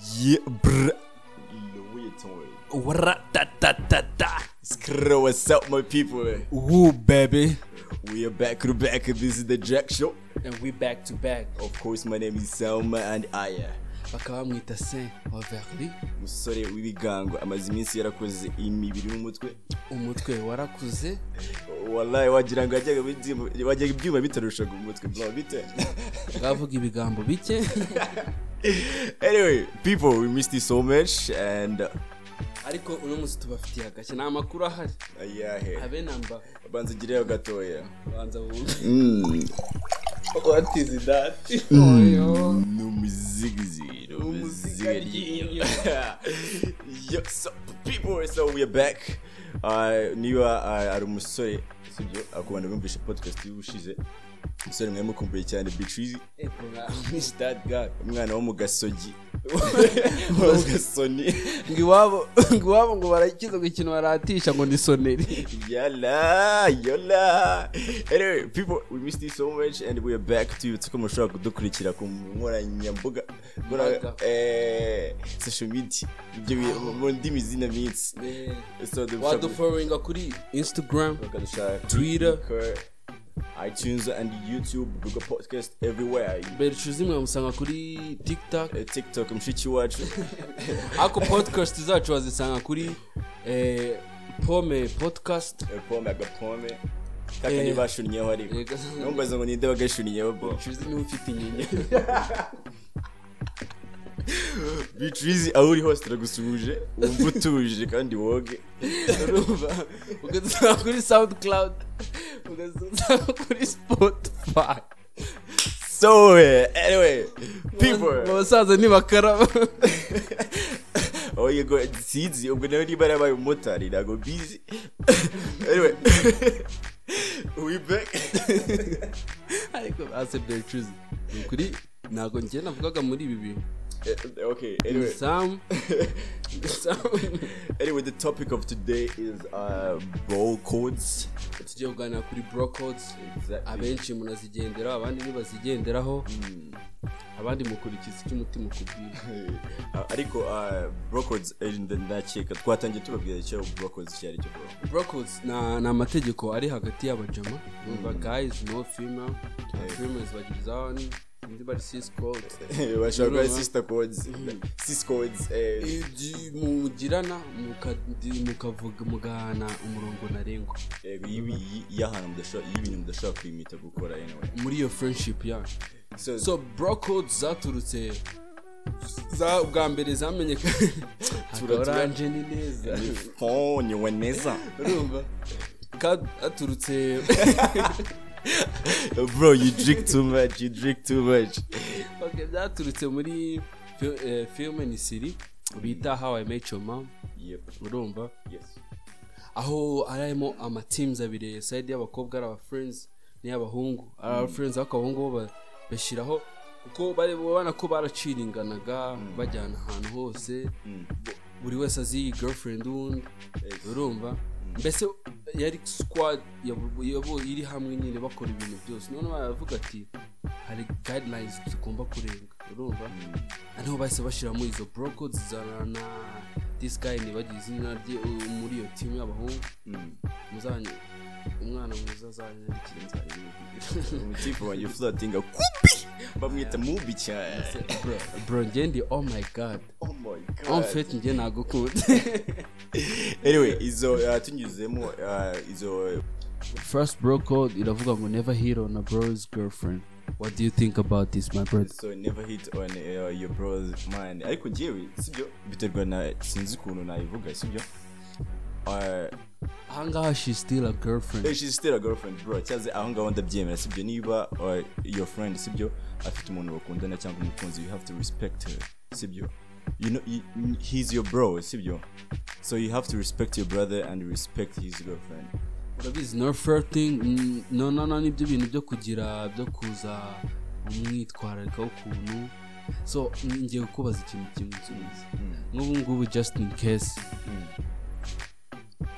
Yeah, brr. Skr, what's up, my people? Woo, baby. We are back to back. This is the Jack Show. And we back to back. Of course, my name is Selma and Aya. bakaba bamwita saint waverly umusore w'ibigango amaze iminsi yarakoze imibiri n'umutwe umutwe warakuze wallahi wagira ngo yajyaga ibyuma- bitarushaga umutwe bite bavuga ibigambo bike anyway people we missed you so much and uh, ariko uno munsi tubafitiye agashya. Ni amakuru ahari. Ayahe habe namba. Banza ugireyo gatoya. Banza wumve Mm. what is that? Ni umuzigiziro Umuzigiro. yo so people so we are back. Uh, niba uh, ari umusore sibyo? Akubona bumvishe podcast y'ubushize. Umusore mwari mukumbuye cyane bitrizi Eh, bro, I miss that guy. umwana wo mu gasogi. Wo mu gasoni. Ngo iwabo ngo iwabo ngo barakiza ikintu baratisha ngo ni soneri. Yala yola. Anyway people we missed you so much and we are back to you. Tuko mushobora kudukurikira ku nkoranyambuga eh, social media. Ibyo mu ndimi zina minsi waduforinga kuri instagram Twitter. ITunes and YouTube Google Podcast everywhere. Berecuzi mwamusanga kuri tiktok. Eh, TikTok mushiki wacu. Ariko podcast zacu wazisanga kuri eh, pome podcast. Eh, pome agapome kakandi Eh. bashunnyeho ariko. Yego. numbaza ngo ninde bagashunniyeho bro? Berecuzi ni we ufite inyinya Beatrice aho uri hose turagusuhuje wumva utuje kandi woge. Urumva? Ugasanga kuri soundcloud ugasanga kuri spotify. So anyway people. Abasaza ntibakaraba oh yego sinzi ubwo nawe niba yarabaye umumotari ntabwo bizi anyway we back. Ariko ase berecuzi ni ukuri ntabwo njye navugaga muri ibi bintu. Okay anyway. sam sam anyway the topic of today is uh bro codes. Tugiye kuganira kuri bro codes. Exactly. Abenshi munazigenderaho abandi ntibazigenderaho. Abandi mukurikiza icyo umutima ukubwira Uh, ariko uh, bro codes eh, nda- ndakeka. Twatangiye tubabwira icyo bro codes icyo ari cyo bro. Bro codes ni amategeko ari hagati y'abajama. Numva guys no female. Females bagirizaho ni indi bari cis codes bashobora Urumva? sister codes. Sis codes mugirana mukavuga mugahana umurongo ntarengwa yego y'ahantu mudashobora y'ibintu mudashobora kwimita gukora anyway muri iyo friendship yanyu so, bro codes zaturutse za bwa mbere zamenyekanye Tura- oranje ni neza ni fon ni neza urumva Ka- haturutse bro you drink too much you drink too much. Okay, byaturutse muri fi- eh, filime ni siri bita how i met your mom. Yep. Urumva? Yes. Aho harimo amateams abiri side y'abakobwa ari aba friends n'iy'abahungu. Ari aba friends ariko abahungu bo ba- bashyiraho kuko bari babona ko baraciringanaga bajyana ahantu hose. Bu- buri wese azi girlfriend wundi. Urumva? Mbese yari yabu- iri hamwe nyine bakora ibintu byose. None baravuga ati hari guidelines tugomba kurenga. Urumva? Ariho bahise bashyiramo izo broko zizana na this guy ntibagize izina rye muri iyo timu y'abahungu. Mm. muzanye umwana mwiza azanyandikira nzarebe umutipe wanjye floatinga kubi bamwita mubi cyane bro bro njye ndi oh my god. Oh my god. fait njye nagukunda anyway izo uh, tunyuzemo uh, izo first bro code iravuga ngo never hit on a bro's girlfriend. What do you think about this my brother? So never hit on uh, your brother's mind ariko njyewe sibyo? Biterwa na sinzi ukuntu nayivuga sibyo? Uh, ahangaha she still a girlfriend. She's still a girlfriend bro. Cyaze aho ngaho ndabyemera sibyo niba uh, your friend sibyo afite umuntu bakundana cyangwa umukunzi you have to respect her sibyo? You know he, he's your bro sibyo? So you have to respect your brother and respect his girlfriend. Urabizi no flirting mm, no no no ni byo bintu byo kugira byo kuza umwitwararika w'ukuntu. So ngiye kukubaza ikintu kimwe nsubiza nk'ubu ngubu just in case.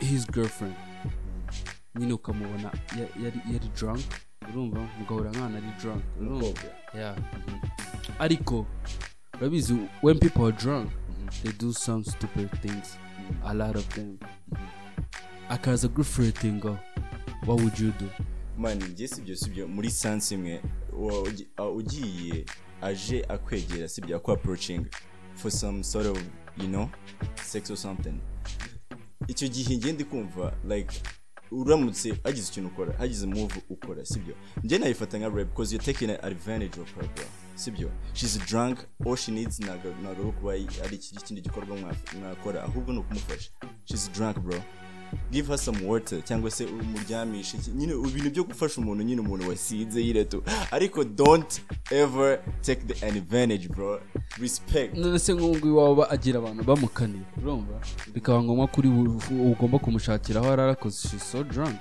His girlfriend. Nyine ukamubona ya- yari drunk. Urumva? Mugahura nk'ahantu ari drunk. Urumva? Ariko urabizi when people are drunk they do some stupid things. A lot of them. Akaza gufretinga what would you do? Mani njye sibyo sibyo muri sansi imwe ugiye aje akwegera sibyo aku approaching for some sort of you know sex or something. Icyo gihe njye ndi kumva like uramutse hagize ikintu ukora hagize move ukora sibyo? Njye nayifata nka rap because you're taking advantage of her bro. Sibyo? She's drunk all she needs ntabwo ari ukuba ari iki- ikindi gikorwa mwa- mwakora ahubwo ni ukumufasha. She's drunk bro. Give her some water cyangwa se umuryamishe nyine ibintu byo gufasha umuntu nyine umuntu wasinze yireto ariko don't ever take the advantage bro. Respect. None se nk'ubu iwawe agira abantu bamukaniye urumva? Bikaba ngombwa kuri ugomba kumushakira aho arara cause she's so drunk.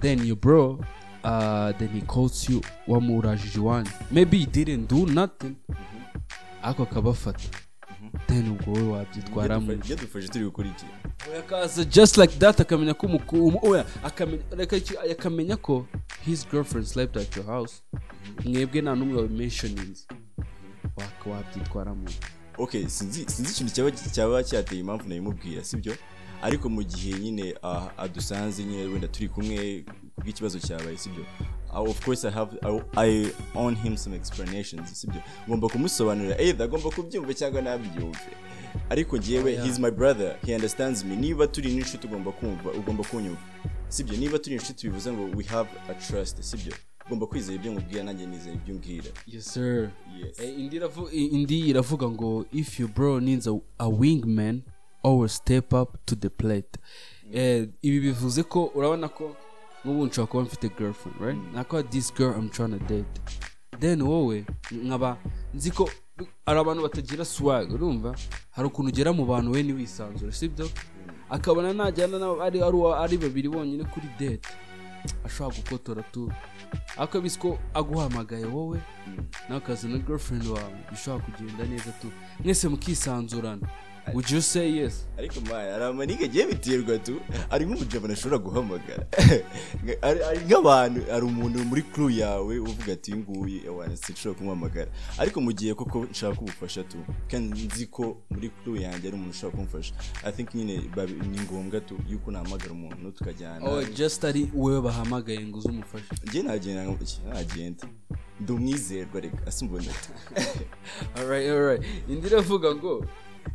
Then your bro uh, then he calls you wamurajije iwanyu. Maybe he didn't do nothing. Ariko akabafata then ubwo wowe wabyitwaramo. Ibyo dufashe turi gukora iki? Akaza just like that akamenya ko umuku- umu- oya, akamenya ko his girlfriend slept at your house. Mwebwe nta n'umwe wabimentioninze wabyitwaramo. Okay sinzi ikintu cyaba cyaba cyateye impamvu nabimubwira sibyo? Ariko mu gihe nyine ah, adusanze nyine wenda turi kumwe kubw'ikibazo cyabaye sibyo? Ah, of course I have I, I own him some explanations sibyo? Ngomba kumusobanurira. Either agomba kubyumva cyangwa ntabyumve ariko njyewe yeah. he's my brother. He understands me. Niba turi n'inshuti ugomba kumva ugomba kunyumva. Sibyo? Niba turi inshuti bivuze ngo we have a trust sibyo? Ugomba kwizera ibyo nkubwira nanjye nizera ibyo umbwira. Yes sir. Yes. Eh, indi i- indi iravuga ngo if your bro needs a, a wingman always step up to the plate. Eh, ibi bivuze ko urabona ko nk'ubu nshobora kuba mfite girlfriend right? Nako this girl I'm trying to date. Then wowe nkaba nzi ko hari abantu batagira swag urumva? Hari ukuntu ugera mu bantu we ntiwisanzure sibyo akabona najyana ari ari babiri bonyine kuri date. Ashobora gukotora tu. Ariko bizi ko aguhamagaye wowe nawe ukazana girlfriend wawe bishobora kugenda neza tu. Mwese mukisanzurana. Would you say yes? Ariko maya hari amaniga agiye biterwa tu? Ari nk'umujama ashobora guhamagara. Ari- nk'abantu hari umuntu muri crew yawe uvuga ati uyu nguyu ewana sinshobora kumuhamagara. Ariko mu gihe koko nshaka ubufasha tu kandi nzi ko muri crew yanjye ari umuntu ushobora kumufasha. I think nyine ni ngombwa tu yuko nahamagara umuntu tukajyana. Oh just ari wowe bahamagaye ngo uze umufashe. Njye nagenda ndi umwizerwa reka asimbona alright alright indi iravuga ngo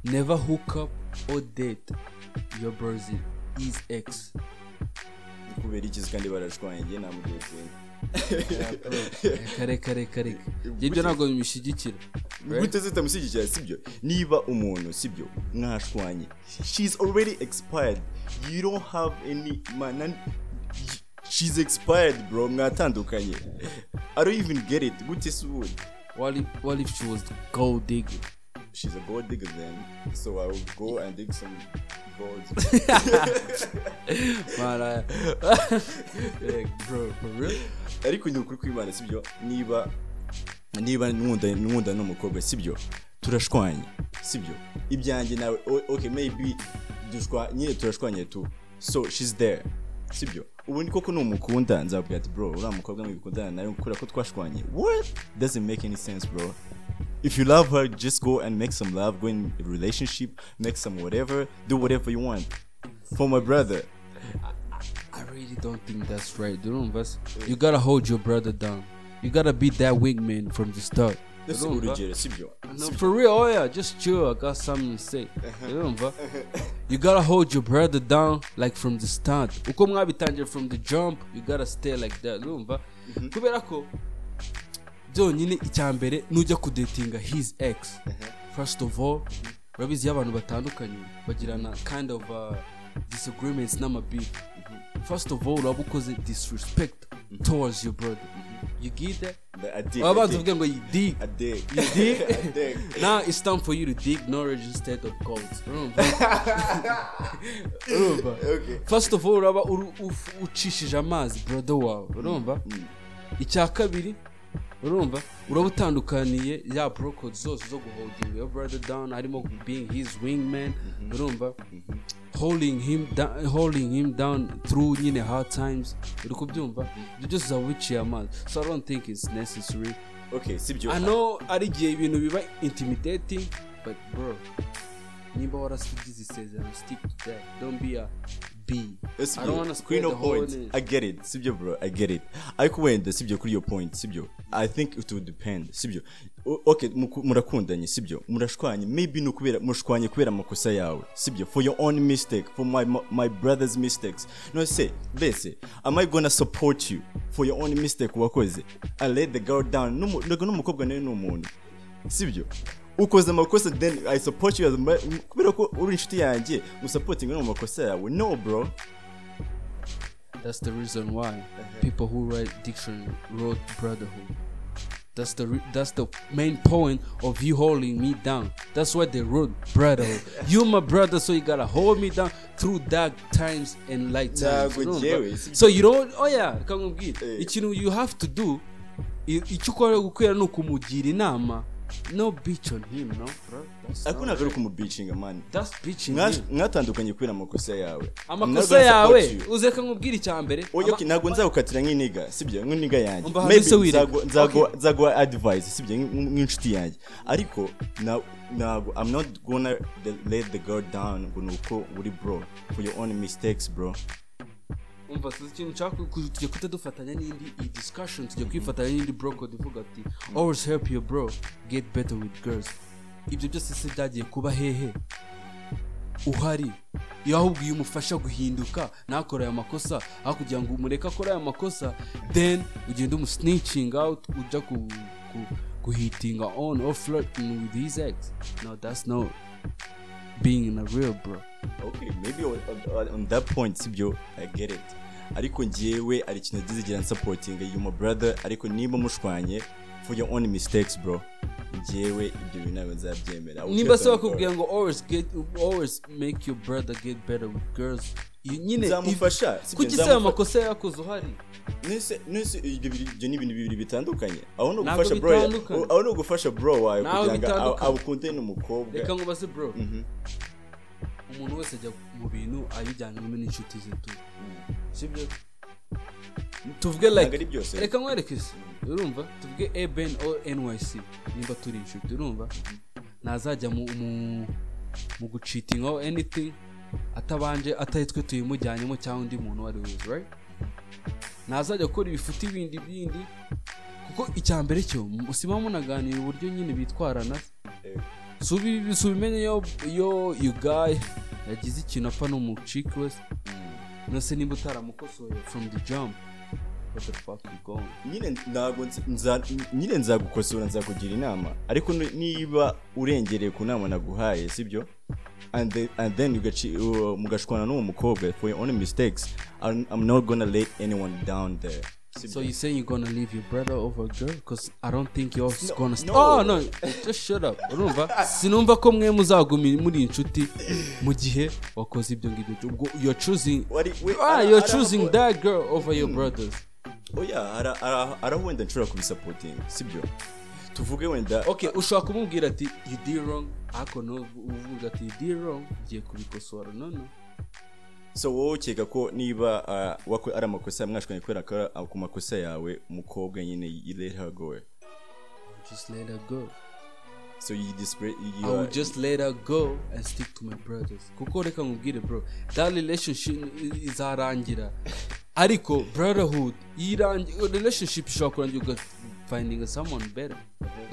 never hook up or date your brother is ex. Kubera ikizi kandi barashwanye njye namugenzi kare kare kare. Ibyo ntabwo bimushyigikira. Gute zitamushyigikira sibyo niba umuntu sibyo mwashwanye she's already expired. You don't have any man. She's expired bro. Mwatandukanye. I don't even get it. Gute se ubundi. What if she was the gold digger? She's a gold digger then so i will go and dig some gold. Mara. Eh, bro for real? Ariko ni ukuri kw'imana sibyo niba niba nkunda n'umukobwa sibyo turashwanye sibyo ibyanjye nawe. Okay maybe dushwa nyine turashwanye tu so she's there sibyo ubundi koko numukunda nzabwira ati bro uriya mukobwa mwikundana nawe kubera ko twashwanye what? Doesn't make any sense bro. If you love her just go and make some love go in a relationship make some whatever do whatever you want for my brother I really don't think that's right. You gotta hold your brother down. You gotta be that wingman from the start. No, for real, oh yeah, just chill. I got something to say. Urumva? You gotta hold your brother down like from the start. Uko mwabitangira from the jump, you gotta stay like that. Urumva? Kubera ko byonyine icya mbere nujya kudatinga his ex. First of all urabizi iyo abantu batandukanye bagirana kind of uh, disagreements n'amabeef first of all uraba ukoze disrespect towards your brother. You get that I dig, I wabanza dig. uvuge ngo you dig. I dig. you dig? Now it's time for you to dig knowledge instead of gold urumva first of all uraba ucishije amazi brother wawe. Urumva icya kabiri urumva? Uraba utandukaniye ya brocode zose zo guholding your brother down harimo being his wingman. Urumva? Holding him down, holding him down through nyine hard times. Uri kubyumva? Ibyo byose uzaba wiciye amazi. So i don't think it's necessary. Okay sibyo ano ari igihe ibintu biba intimidating but bro nimba warasigize isezerano stick to that. Don't be a b I don't wanna sibyo kuri no point name. i get it sibyo bro i get it ariko wenda sibyo kuri iyo point sibyo i think it would depend sibyo okay murakundanye sibyo murashwanye maybe ni ukubera mushwanye kubera amakosa yawe sibyo for your own mistake for my my brother's mistakes no se bese am i gonna support you for your own mistake wakoze i let the girl down ntabwo n'umukobwa nawe ni umuntu sibyo ukoze amakosa then i support you as my, kubera ko uri inshuti yanjye usapotinga no mu makosa yawe no bro That's the reason why people who write dictionary wrote brotherhood. That's the re- that's the main point of you holding me down. That's why they wrote brotherhood. you my brother, so you gotta hold me down through dark times and light times. Ntabwo You know, so you don't. Oh yeah, kamubwira Eh. ikintu you have to do. Icyo ukora gukwera ni ukumugira inama. No bitch on him, no, ntabwo ari right. kumubicinga mani That's bitching mwatandukanye kubera amakosa yawe. Amakosa yawe? uzeka nkubwira icya mbere. Oya, ama- okay, ntabwo nzagukatira nk'iniga sibyo nk'iniga yanjye. Maybe Okay. nzaguha advice sibyo nk- nk'inshuti yanjye. Ariko na- ntabwo i'm not gonna let the girl down ngo ni uko uri bro. For your own mistakes bro. Umva tuzi ikintu nshaka tujya kuta dufatanya n'indi iyi discussion tujya kwifatanya n'indi bro code ivuga ati always help your bro get better with girls. Ibyo byose se byagiye kuba hehe? Uhari? Iyo ahubwo iyo umufasha guhinduka ntakore aya makosa aho kugira ngo umureke akore aya makosa then ugenda umusnitching out ujya ku, guhitinga on or flirting with his ex. No that's not. Being a real bro. Okay maybe on, on, on that point sibyo i get it. Ariko njyewe ari ikintu dizigira nsapotinga you my brother ariko niba mushwanye for your own mistakes bro njyewe ibyo bintu ntabwo nzabyemera. Get se bakubwira ngo always get always make your brother get better with girls. Nyine sibyo, kuki se nzamufa- ayo makosa yakoze uhari? Nese ibyo ni ibintu bibiri bitandukanye. Aho ni ugufasha bro aho ni ugufasha bro wawe kugira ngo awukunde n'umukobwa. Reka ngo base bro. Mhm. umuntu wese ajya mu bintu ayijyanamo n'inshuti ze tu. Sibyo? Tuvuge like reka nkwereke se urumva? Tuvuge eben o nyc nimba turi inshuti urumva? Ntazajya mu mu mu gucitingaho anything. Atabanje atari twe tuyimujyanyemo cyangwa undi muntu uwo ari we right? Ntazajya gukora ibifuti bindi bindi kuko icya mbere cyo musima munaganira uburyo nyine bitwarana. Si ubi- si ubimenye iyo iyo guy yagize ikintu apfa n'umuciki we nose nimba utaramukosoye from the jump. What the fuck you going? Nyine ntabwo nyine nzagukosora nzakugira inama. Ariko ni- niba urengereye ku nama naguhaye sibyo? And then, and then uh, mugashwana n'uwo mukobwa for your own mistakes I'm, I'm not gonna let anyone down there. So you saying you're gonna leave your brother over a girl? Because i don't think you're No, gonna no. oh no. Just shut up. Urumva? Sinumva ko mwe muzaguma muri inshuti mu gihe wakoze ibyo ngibyo. Ubwo you're choosing Wari- we- ah you're choosing that girl over your brothers. Oya ara- ara wenda nshobora kubisapotinga sibyo? Tuvuge wenda okay ushobora kumubwira ati you did wrong. Ariko uvuga ati you did wrong. Ugiye kubikosora. No no. So wowe ukeka ko niba uh, ari amakosa mwashwanye kubera ko ari ku makosa yawe umukobwa nyine you let her go. Just let her go. So you display you I will just let her go and stick to my brothers. Kuko reka nkubwire bro that relationship izarangira ariko brotherhood irangi relationship ishobora kurangira uga finding someone better.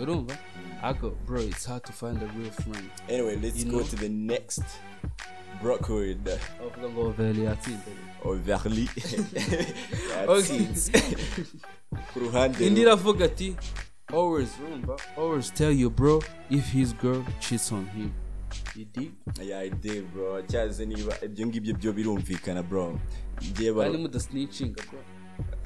Urumva ariko bro it's hard to find a real friend. Anyway let's You go know? to the next Brockwood. Bavuga ngo veli yatsinze or Verly Okay. yatsinze ku ruhande indi iravuga ati always urumva always tell your bro if his girl cheats on him. You dig yeah I did bro. Cyaze niba ibyo ngibyo byo birumvikana bro. Ngiye ba bari mudasnicinga bro.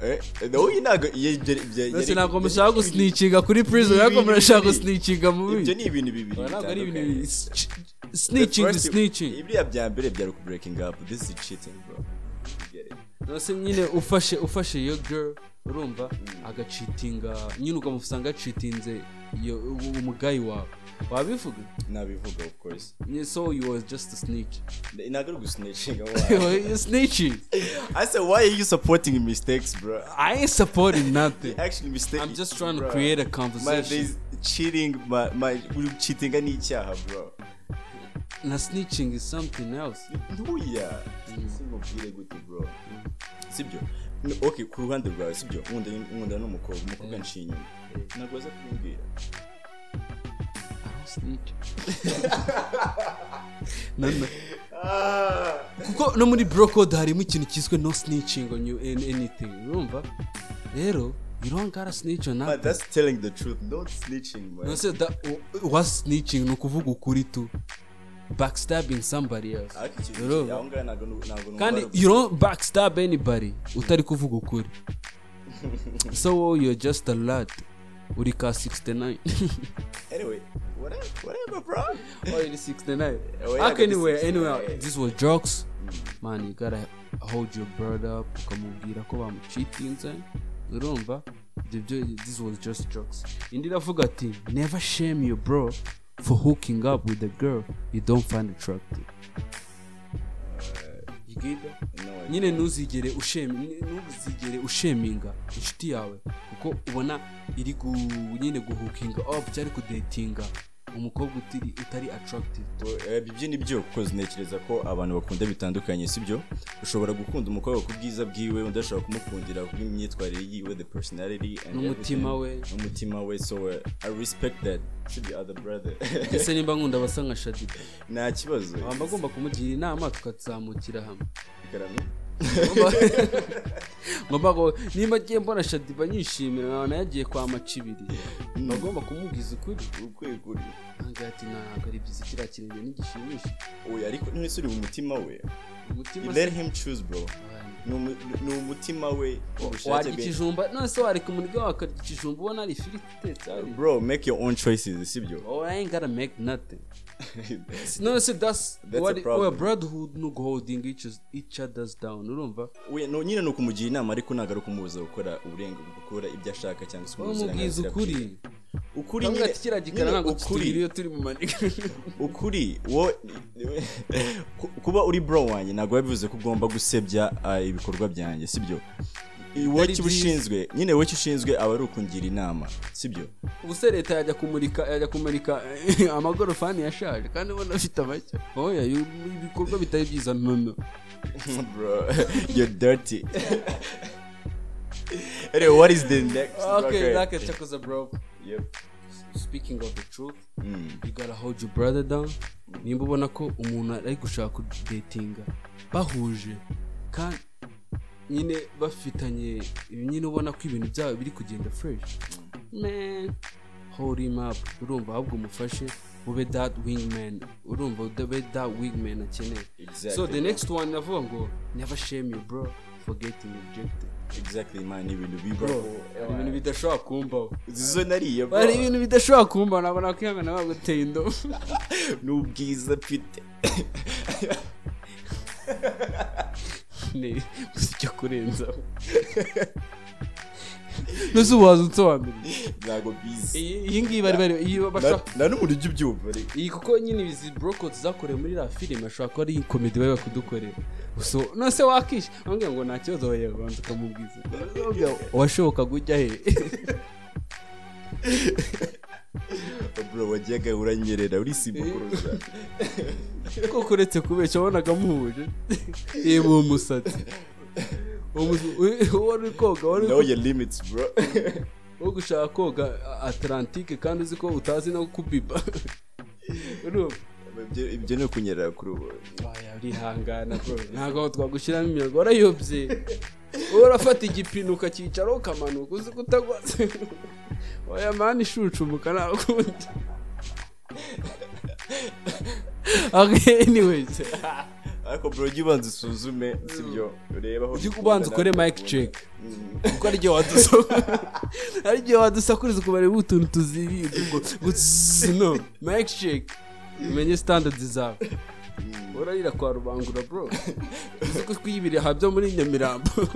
Eh? Iyo ibyo ibyo mbese ntabwo mushaka gusnicinga kuri prison ariko murashaka gusnicinga mu ibyo bindi. ni ibintu bibiri ntabwo ari ibintu bibiri. Snitching snitching. Ibiriya bya mbere byari ku breaking up. This is cheating bro. Nose nyine ufashe ufashe iyo girl urumva agacitinga. Nyine ukamusanga yacitinze umugayi wawe. Wabivuga? Nabivuga of course. So you was just a snitch. Ntabwo ari gusnitchinga you snitching? I said why are you supporting mistakes bro? I ain't supporting nothing. Actually mistake I'm just trying to Bro. create a conversation. there's cheating my my cheating ni icyaha bro. Na snitching is something else. Ntuya simubwire gute bro. Sibyo? Okay ku ruhande rwawe sibyo? Nkunda n'umukobwa umukobwa nshiye inyuma. Ntabwo aza don't no, no. kuko no muri bro code harimo ikintu cyiswe no snitching on you in anything. Urumva? Rero you don't gotta snitch on but nothing. that's telling the truth. Not snitching man no se da what snitching ni ukuvuga ukuri tu. Backstabbing somebody else. Kandi you don't backstab anybody utari kuvuga ukuri. So wowe you're just a lad. Uri ka 69 anyway whatever whatever bro. Oh you're 69 Oh, anyway this anyway was jokes. Man you gotta hold your brother up. Ukamubwira ko bamucitinze urumva? Ibyo byo this was just jokes. Indi iravuga ati never shame your bro. For hooking up with a girl you don't find attractive. I nyine ntuzigere ushemi ntuzigere usheminga inshuti yawe kuko ubona iri gu, nyine guhukinga up cyangwa kudetinga umukobwa utari attractive. Eh, ibyo ni byo kuko ntekereza ko abantu bakunda bitandukanye sibyo? Ushobora gukunda umukobwa ku bwiza bwiwe undi ashobora kumukundira ku bw'imyitwarire yiwe the personality N'umutima we. n'umutima we so uh, i respect that. Sibyo other brother. Ese nimba nkunda abasa nka shadiba nta kibazo. Wamba agomba kumugira inama tukazamukira hamwe. Ngomba ngo nimba agiye mbona shadiba nyishimira nkabona yagiye kwa macibiri. Bagomba kumubwiza ukuri. Ukwiye kuri ntabwo ati ntabwo ari byiza kiriya kirenge ntigishimisha oya ariko uri mu mutima we. Let him choose bro. Ni umu- ni umutima we warya ikijumba none se wareka umuryo wakarya ikijumba ubona ari ifiriti itetse bro make your own choices sibyo Oh, I ain't gotta make nothing. no, see, that's, what well, brotherhood no holding each, each other's down. Urumva? nyine ni ukumugira inama ariko ntabwo ari ukumubuza gukora uburenganzira gukora ibyo ashaka cyangwa se uburenganzira ukuri. Ukuri nyine. kiriya gikara ntabwo kitubwira iyo turi mu manika. ukuri wo ku- kuba uri bro wanjye ntabwo biba bivuze ko ugomba gusebya ah, ibikorwa byanjye sibyo? Wowe icyo ushinzwe nyine wowe icyo ushinzwe aba ari ukungira inama sibyo? Ubuse leta yajya kumurika yajya kumurika amagorofani yashaje kandi ubona afite amashya. Oya ibikorwa bitari byiza nono bro you're dirty. Anyway what is the next? Okay like a chakoza bro. Yep. Speaking of the truth mm. you gotta hold your brother down. Nimba ubona ko umuntu ari gushaka kudetinga bahuje. Kandi nyine bafitanye nyine ubona ko ibintu byabo biri kugenda fresh. Man hold him up. Urumva ahubwo umufashe ube that wingman urumva ube that wingman akeneye. Exactly, so the next one navuga ngo never shame you bro for getting rejected. Exactly man ni ibintu bro. Bibaho hari ibintu bidashobora kumbaho zizo nariye bro. Hari ibintu bidashobora kumbaho nabona kwihangana baguteye indobo. N'ubwiza mfite. Ni gusa icyo kurenzaho. nuzi uwaza unsobanurira ntabwo bizi iyi iyi ngiyi bari bari iyi bashaka nta n'umuntu ujya ubyumva iyi kuko nyine izi brokoti zakorewe muri iriya filime ashobora kuba ari komedi bari kudukorera. Gusa nose wakishe. Bambwira ngo nta kibazo wayabanza ukamubwiza. Washobokaga ujya he? Bro wajyaga uranyerera urisimba kuruza koko uretse kubeshya wabonaga muhuje. Reba uwo musatsi Uwo uwo uri koga wari uri know your limits bro. wo gushaka koga atlantike kandi uzi ko utazi no kubiba Ibyo- ni ukunyerera kuri ubu. Urihangana ntabwo twagushyiramo imiyaga warayobye. Urafata igipine ukacyicaraho ukamanuka uzi ko utagwa waya mani ishucumuka nta kundi okay anyways. Ariko bro ujye ubanza usuzume sibyo? Urebe aho ujye ubanza ukore mic check. Mm. kuko ari igihe wadusakuriza ari igihe wadusakuriza ukumara utuntu zzz, no. Mic check. Umenye standards zawe. Urarira kwa rubangura bro. Uzi ko twiyibiriha byo muri nyamirambo.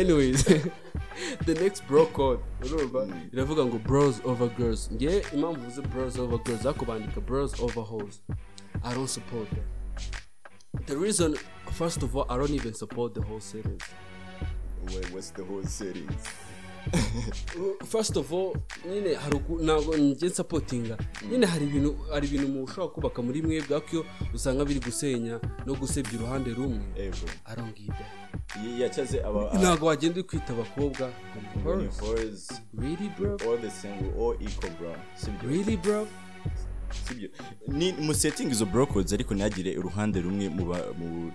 Anyways. The next bro code. Urumva? Iravuga ngo bros over girls. Nge impamvu uvuze bros over girls ariko bandika bros over hoes. I don't support that the reason first of all i don't even support the whole series. Wait, what's the whole series? first of all nyine hari uku- ntabwo njye nsapotinga nyine hari ibintu hari ibintu mu ushobora kubaka muri mwebwe ariko iyo usanga biri gusenya no gusebya uruhande rumwe. Ego arongida ntabwo wagenda uri kwita abakobwa really bro? All the same we all equal bro. Sibyo really bro? Sibyo ni mu setting izo codes ariko ntihagire uruhande rumwe mu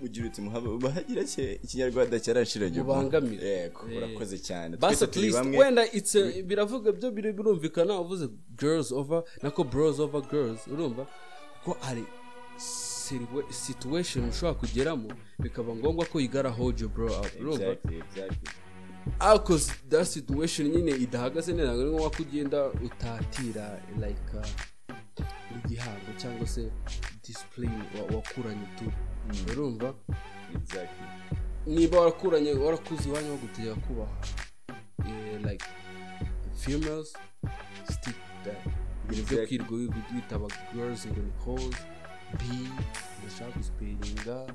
mugira uti bahagira cye ikinyarwanda cyarashiranye Mubangamire. yego Eh. urakoze cyane. Basi at turi least wenda it's a- biravuga byo birumvikana uvuze girls over nako bros over girls urumva? Kuko hari situa- situation ushobora kugeramo bikaba ngombwa ko gotta hold your bro up urumva? Exactly exactly. Ariko that situation nyine idahagaze neza ni ngombwa ko ugenda utatira like uh, igihango cyangwa se discipline wa- wakuranye tu urumva? Exactly. Niba warakuranye warakuze iwanyu bagutegeka kubaha eh, like females stick that. Ibintu byo Exactly. kwirirwa wi- witaba girls ngo ni hoes b ndashaka gusiperinga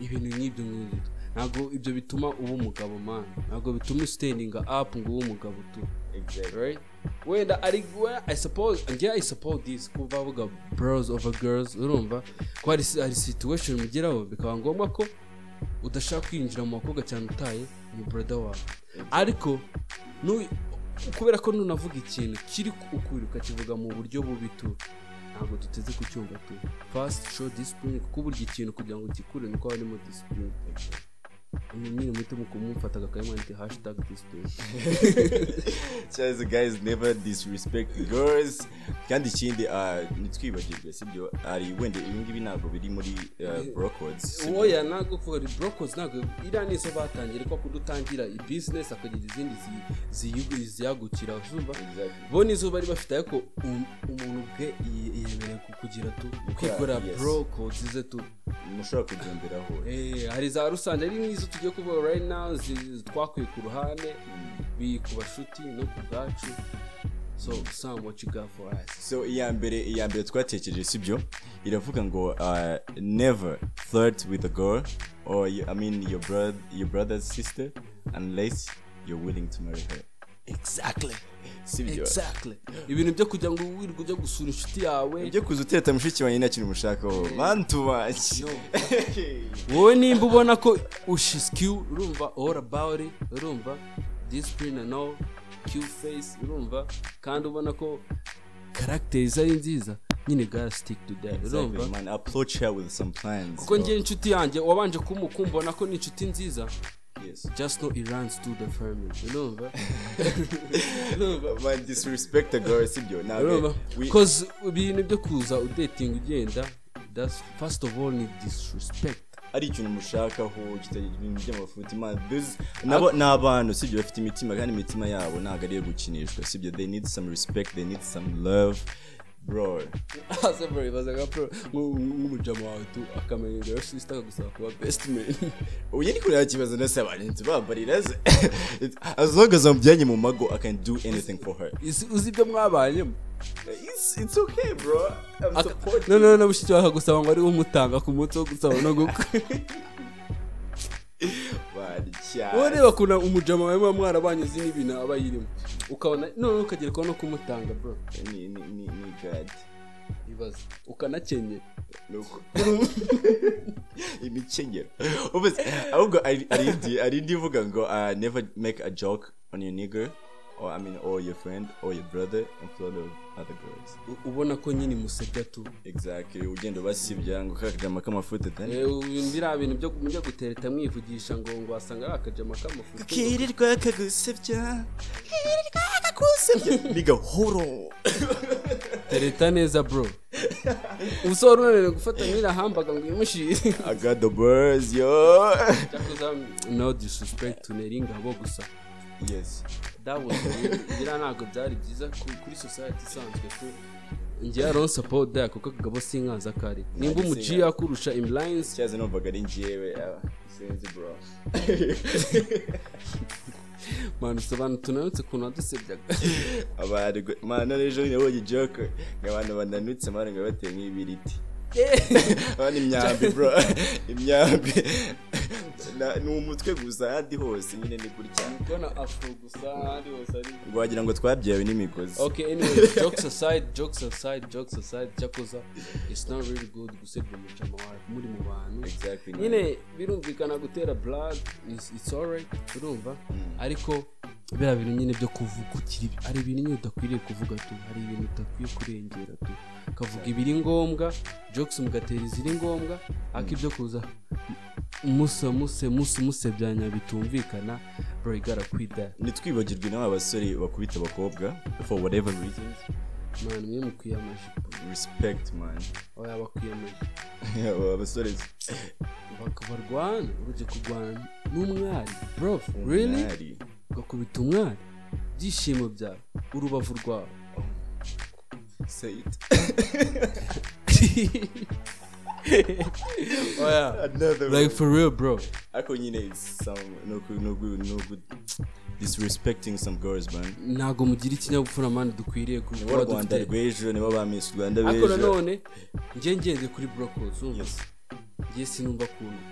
ibintu nk'ibyo ngibyo ntabwo ibyo bituma uba umugabo man. Ntabwo bituma standinga up ngo ube umugabo tu. Right? Wenda ari i suppose njye i support this kuva avuga bros over girls urumva ko hari hari situation mugeraho bikaba ngombwa ko udashaka kwinjira mu bakobwa cyane utaye mu brother wawe. Ariko kubera ko nunavuga ikintu kiri ukuri ukakivuga mu buryo bubi tu ntabwo duteze kucyumva tu. Fast show discipline kuko burya ikintu kugira ngo gikure nuko harimo discipline. Nyine muhite mukumufata akayimwandika hashtag discipline Cheers, guys never disrespect girls kandi ikindi ah, ntitwibagirwe sibyo ari wenda ibi ngibi ntabwo biri muri ah, bro codes sibyo? oya ntabwo kuvuga ari brokers ntabwo iriya nizo batangira ko kudutangira ibizinesi akagira izindi ziyagukira Exactly. bo nizo bari bafite ariko um- umuntu ubwe yemerewe ku- kugira tu kwikorera yes. brokers ze tu mushobora kugenderaho Eh, hari za rusange ari n'izo tugiye kuvuga right now twakwiye ku ruhande biri ku bashuti no ku bwacu. So sam what you got for us? So iya mbere iya mbere twatekereje sibyo? Iravuga ngo uh, never flirt with a girl or you, i mean your brother your brother's sister unless you're willing to marry her. Exactly. Exactly. Ibintu byo kugira ngo wirirwe ujya gusura inshuti yawe. Ibyo kuza uteta mushiki wanjye nta kintu umushakaho man too much. No. wowe nimba ubona ko ushiskiwe urumva all about it urumva and all cute face urumva kandi ubona ko characters ari nziza nyine gotta stick to that urumva? Exactly, man. Approach her with some plans kuko njye inshuti yanjye wabanje kumu- kumbona ko ni inshuti nziza yes. Just know it runs to the family. Urumva disrespect a girl sibyo urumva because ibintu byo kuza udating ugenda that's first of all ni disrespect. Ari ikintu mushakaho kitagira ibintu by'amafuti nabo ni abantu sibyo bafite imitima kandi imitima yabo ntabwo ari iyo gukinishwa sibyo they need some respect they need some love bro. Hasi bro ibaza nka bro nk'u- nk'umujama wawe tu akamenya ngo sister akagusaba kuba best man? Uyu ni kureba ikibazo ndetse abantu ntitubabarira ze as long as amujyanye mu mago i can do anything for her. Uzi ibyo mwabanyemo it's, it's okay bro. I'm supporting noneho na mushiki wawe akagusaba ngo ari umutanga ku munsi wo gusaba no cyane wowe reba ukuntu umujama wawe muba mwarabanye uzi n'ibintu aba yirimo. Ukabona noneho ukagera kubona no kumutanga bro. Ni ni ni ni god ibaze ukanakenyera. Imikenyero. Ahubwo ari ari indi ari indi ivuga ngo uh, never make a joke on your nigger. Or i mean or your friend or your brother in front of other girls. Ubona ko nyine musebya tu. Exactly. Ugenda ubasibya ngo kakajama k'amafuta tani. Eh, biriya bintu byo mujya gutereta mwivugisha ngo ngo wasanga ari akajama k'amafuti kirirwa kagusebya kirirwa kagusebya. Ni gahoro tereta neza bro. Ubusore unanire gufata nk'iriya hambaga ngo imushire. I got the birds yo. No disrespect tunera ingabo gusa. Yes. Was biriya ntabwo byari byiza ku- kuri society isanzwe. Tu don't support that kuko kagabo sinkaza kare. Nimba umuji yakurusha in lines. Cyaza numvaga ari njyewe ah, sinzi bro. Man sobanura tunanutse ukuntu wadusebyaga. Abantu mana n'ejo nabonye joke ngo abantu bananutse mani ngo bateye nk'ibiriti. Abana imyambi bro. Imyambi. Ni umutwe gusa ahandi hose nyine ni gutya. Kubona afro gusa ahandi hose ari ngo wagira ngo twabyawe n'imigozi. Okay anyway jokes aside jokes aside jokes aside cyakoza it's not really good gusebya umucama wawe muri mu bantu. Nyine birumvikana gutera blood it's, it's alright urumva ariko biriya bintu nyine byo kuvugukira ibi- hari ibintu nyine udakwiriye kuvuga tu hari ibintu udakwiye kurengera tu. Ukavuga ibiri ngombwa jokes mugatera iziri ngombwa ariko ibyo kuza musa muse musa musebyanya bitumvikana bro quit that. Ntitwibagirwe n'aba basore bakubita abakobwa for whatever reasons. Man mwe mukwiye amajipo respect man. Oya bakwiye amajipo aba basore barwana urujya kurwana n'umwari. Bro really. Ugakubita umwari ibyishimo byawe. Urubavu rwawe. Say it. oya Another like for real bro. Ariko nyine it's some no good no good no good disrespecting some girls man? Ntabwo mugira ikinyabupfura mani dukwiriye kuba rwanda rw'ejo nibo ba miss rwanda ariko b'ejo. nanone njye ngende kuri umva Yes. njye sinumva kuntu.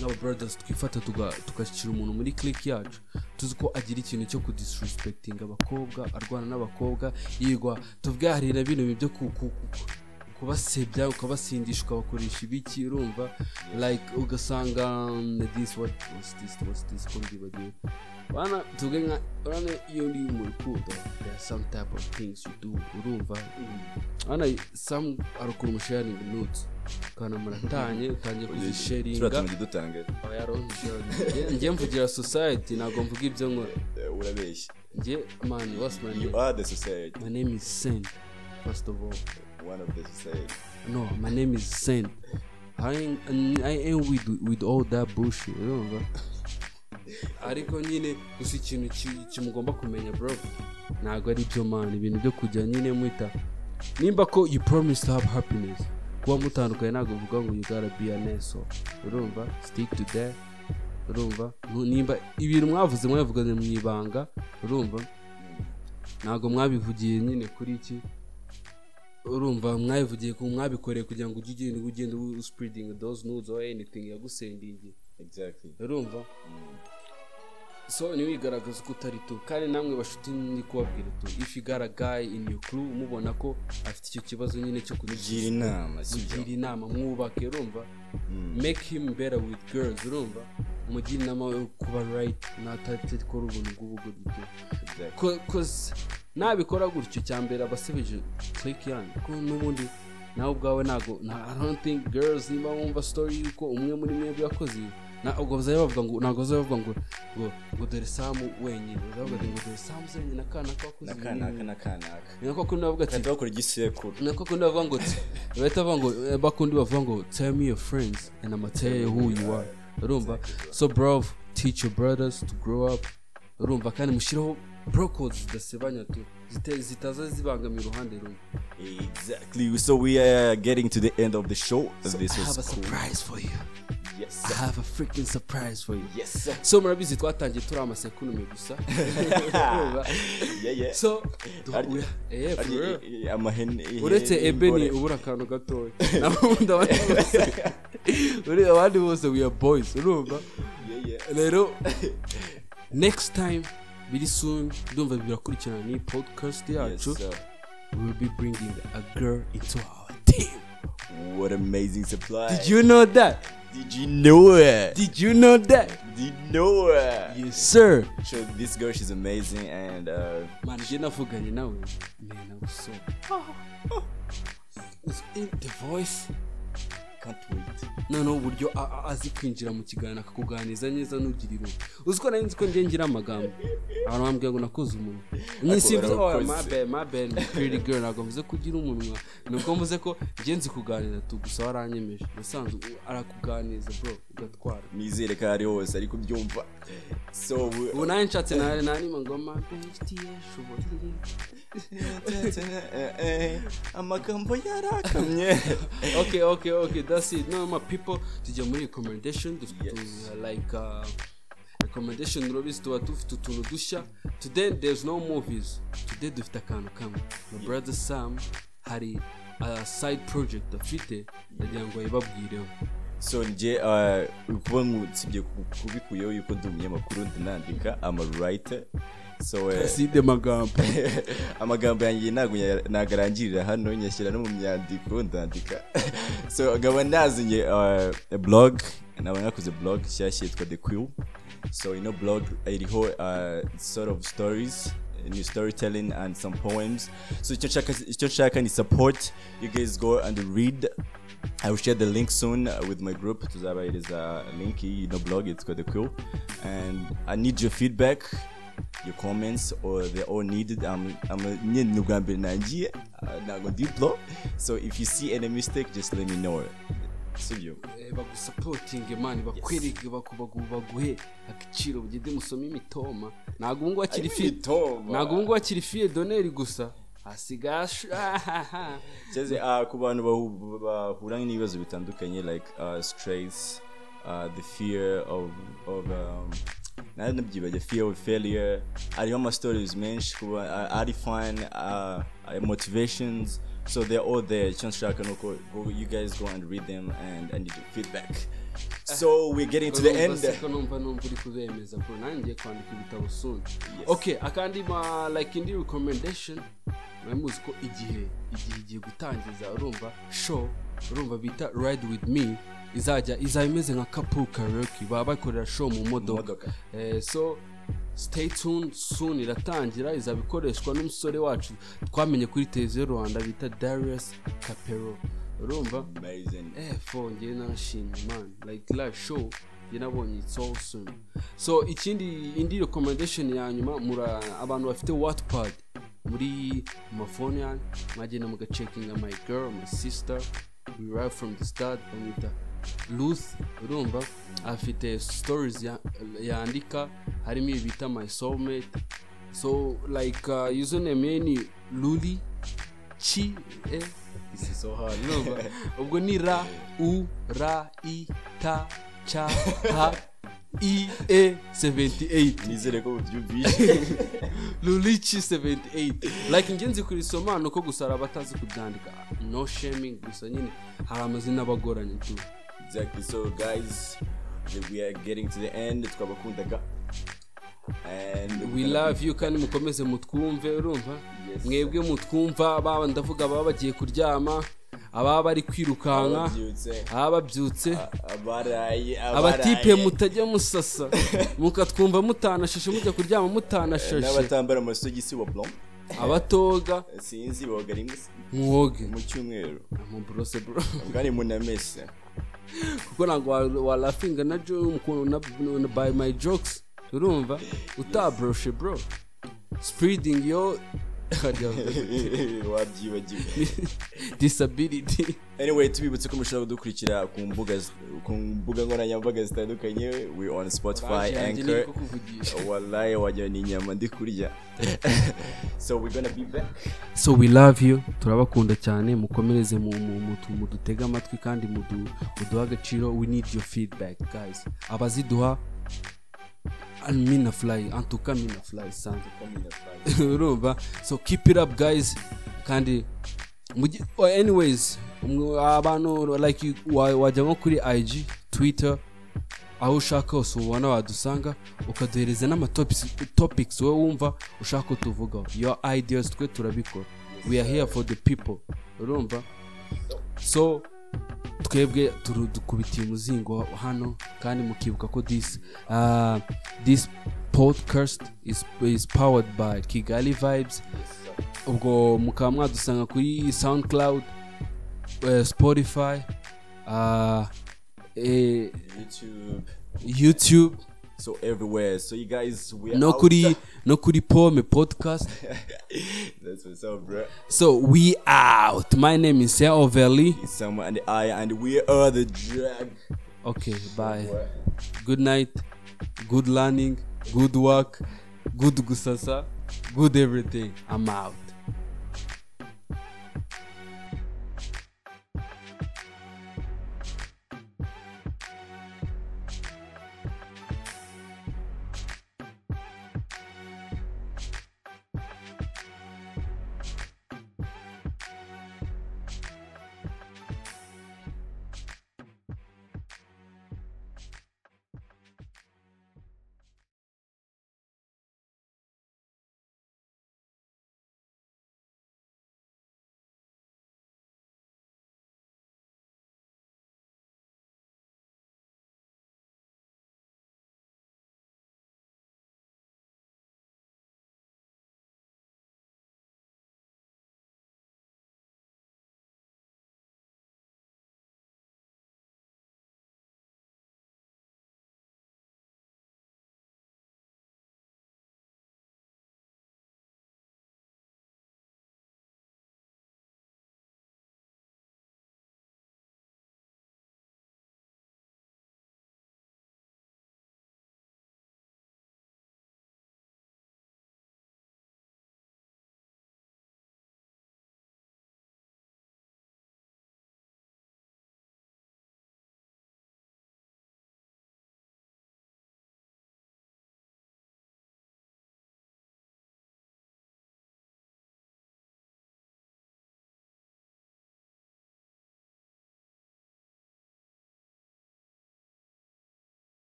Nk'aba brothers twifata tuga- tugashyira umuntu muri click yacu tuzi ko agira ikintu cyo kudisrespecting abakobwa arwana n'abakobwa yigwa tuvuge hari na bino byo ku- ku- ku- kubasebya ukabasindisha ukabakoresha ibiki urumva? Like ugasanga um, this what was this was this ko mbibagiwe bana tuvuge nka urabona iyo uri mu rukundo there are some type of things you do urumva? Hano some hari ukuntu musharing notes ukabona muratanye utangiye kuzisharinga njye mvugira society ntabwo mvuga ibyo nkora. Eh, urabeshya. Njye man what's my you name are the society. My name is Sen first of all. One of the society. No my name is Sen. I ain't, I ain't with, with all that bullshit urumva ariko nyine gusa ikintu ki- kimugomba kumenya bro. Ntabwo ari byo man. Ibintu byo kujya nyine mwita nimba ko you promise to have happiness. Kuba mutandukanye ntabwo bivuga ngo an asshole urumva stick to that urumva nimba ibintu mwavuze mwabivuganye mu ibanga urumva ntabwo mwabivugiye nyine kuri iki urumva mwabivugiye ku mwabikoreye kugira ngo ujye ugenda ugenda uspreading those nudes or anything yagusendingi urumva so ntiwigaragaze uko utari tu. Kandi namwe bashuti ni kubabwira tu. If you got a guy in your crew mubona ko afite icyo kibazo nyine cyo gira inama kugira inama. Mwubake urumva? Make him better with girls urumva? Mugire inama yo kuba right natatikora ubuntu bw'ubugoryi Exactly. Ko- cause nabikora gutyo cya mbere abasebeje click yanyu ko n'ubundi nawe ubwawe ntabwo nta- I don't think girls niba wumva story yuko umwe muri mwebwe yakoze ibi na- bazajya bavuga ngo ntabwo bavuga ngo ngo ngo dore samu wenyine. Bazavuga ngo dore samu wenyine akana kakoze ibi n'akanaka n'ibi. n'akanaka ni nako kundi bavuga ati bakora igisekuru ni nako kundi bavuga ngo bahita bavuga ngo eh, bakundi bavuga ngo tell me your friends and I'ma tell you who you are. Urumva? So bro teach your brothers to grow up. Urumva? Kandi mushireho bro codes zidasebanya tu zitaza zibangamira uruhande rumwe. Exactly. So we are getting to the end of the show. This I have a was cool. surprise for you. Yes I have a freaking surprise for you. Yes so murabizi twatangiye turi amasekurume gusa. So uretse ebeni ubura akantu gatoya. Naho ubundi abandi bose. We are boys urumva? Rero next time biri soon ndumva birakurikirana ni podcast yacu. we will be bringing a girl into our what amazing supply. Did you know that? Did you know it? Did you know that? Did you know it? Yes sir. So this girl she's amazing and uh man njye navuganye nawe man I was so in the voice. Can't wait. Noneho uburyo azi kwinjira mu kiganiro akakuganiriza neza nugira irungu uzi ko nari nzi ko ngira amagambo abantu bambwira ngo nakoze umunwa oh my bad my bad pretty girl ntabwo mvuze ko ugira umunwa ni uko mvuze ko njye nzi kuganira tu gusa waranyemeje nasanzwe arakuganiriza bro ugatwara nizere ko ari hose ari kubyumva so ubu nawe nshatse nawe nanima ngo ma besti yashoboye Eh, eh, amagambo yarakamye okay okay that's it no my people tujya muri recommendation uh, like uh, recommendation urabizi tuba dufite utuntu dushya today there's no movies today dufite akantu kamwe my brother sam hari a side project afite ndagira ngo ayibabwireho so njye uh, kuba nsibye kubikuyeho yuko ndi umunyamakuru ndanandika ama writer so eh, aside magambo. amagambo yanjye ntabwo nya- ntabwo arangirira hano nyashyira no mu myandiko ndandika so nkaba nazinye uh, blog nkaba nakoze blog nshyashya yitwa the quill. So ino blog iriho uh, sort of stories new storytelling and some poems. So icyo nshaka ni support. You guys go and read. I will share the link soon uh, with my group. Tuzabahereza link you know blog it's called the quill. And I need your feedback. Your comments or they're all needed I'm I'm nyine ni ubwa mbere nangiye uh, ntabwo ndi pro so if you see any mistake just let me know. Sibyo Eh, bagusapotinge mani bakwereke baguhe agaciro mugende musome imitoma. Ntabwo ubu ngubu akiri fi ntabwo ubu ngubu akiri fiye doneri gusa. Hasigaye uh, ku bantu bahu- bahura n'ibibazo bitandukanye like uh, stress uh, the fear of of um, nari nabyibajya fear of failure. Hariho ama stories menshi kuba ari uh, uh, motivations. So they're all there. Icyo nshaka ni uko go- you guys go and read them and I need your feedback. So we're getting to the end. ko numva numva uri kubemeza bro nanjye ngiye kwandika ibitabo soon. Okay akandi ma like indi recommendation mwari muzi ko igihe igihe igiye gutangiza urumva show urumva bita ride with me. Izajya izaba imeze nka couple karaoke. Baba bakorera show mu modoka. Eh, so stay tuned soon iratangira izaba ikoreshwa n'umusore wacu twamenye kuri televiziyo rwanda bita darius capero. Urumva? Eh fo ngewe narashimye man. Like live show nabonye it's awesome so ikindi indi recommendation ya nyuma mura abantu bafite wattpad muri mu mafone yanyu mwagenda mugacekinga my girl my sister. We right from the start bamwita Ruth urumva afite stories ya- yandika harimo ibi bita my soulmate. So like uh, username ye ni luli chi eh? This is so hard urumva ubwo ni ra u ra i ta cha ha i e 78 nizere ko ubyumvise lulichi 78 like njye nzi kurisoma ni uko gusa hari abatazi kubyandika. No shaming gusa nyine. Hari amazina aba agoranye tu exactly. So guys we are getting to the end. Twabakundaga. And we love you kandi mukomeze mutwumve urumva? Mwebwe mutwumva baba ndavuga baba bagiye kuryama ababa bari kwirukanka ababyutse. ababa babyutse abatipe mutajya musasa. Mukatwumva mutanashashe mujya kuryama mutanashashe n'abatambara amasogisi wa blom abatoga. Sinzi boga rimwe. Mwoge. Mu cyumweru. Muburose bro. Kandi munamese kuko ntabwo wa- walafinga na jo na, by my jokes. Urumva? Utabroshe bro. Spreading yo wabyibagiwe disability. Anyway tubibutse ko mushobora kudukurikira ku mbuga ku mbuga nkoranyambaga zitandukanye we on spotify anchor. wallahi wagira ni inyama ndi kurya so we're gonna be back. So we love you. Turabakunda cyane. Mukomereze mu- mu- mu- mudutege amatwi kandi mudu- muduhe agaciro. We need your feedback guys. Abaziduha mina fly. Antuka mina fly sana urumva so keep it up guys. Kandi anyways abantu like wajya nko kuri ig twitter aho ushaka hose ubona wadusanga ukaduhereza n'amatopics wowe wumva ushaka ko tuvugaho your ideas twe turabikora. We are here for the people. Urumva? So twebwe dukubitiye umuzingo hano kandi mukibuka ko this uh, this podcast is, is powered by kigali vibes. Ubwo mukaba mwadusanga kuri soundcloud uh, spotify uh, eh, youtube. So everywhere. So you guys, we are no out. kuri no kuri pome podcast. That's what's up, bro. so we out. My name is Sir Overly It's someone and eye, and we are the drag. okay bye. good night. Good learning. Good work. Good gusasa. Good everything. I'm out.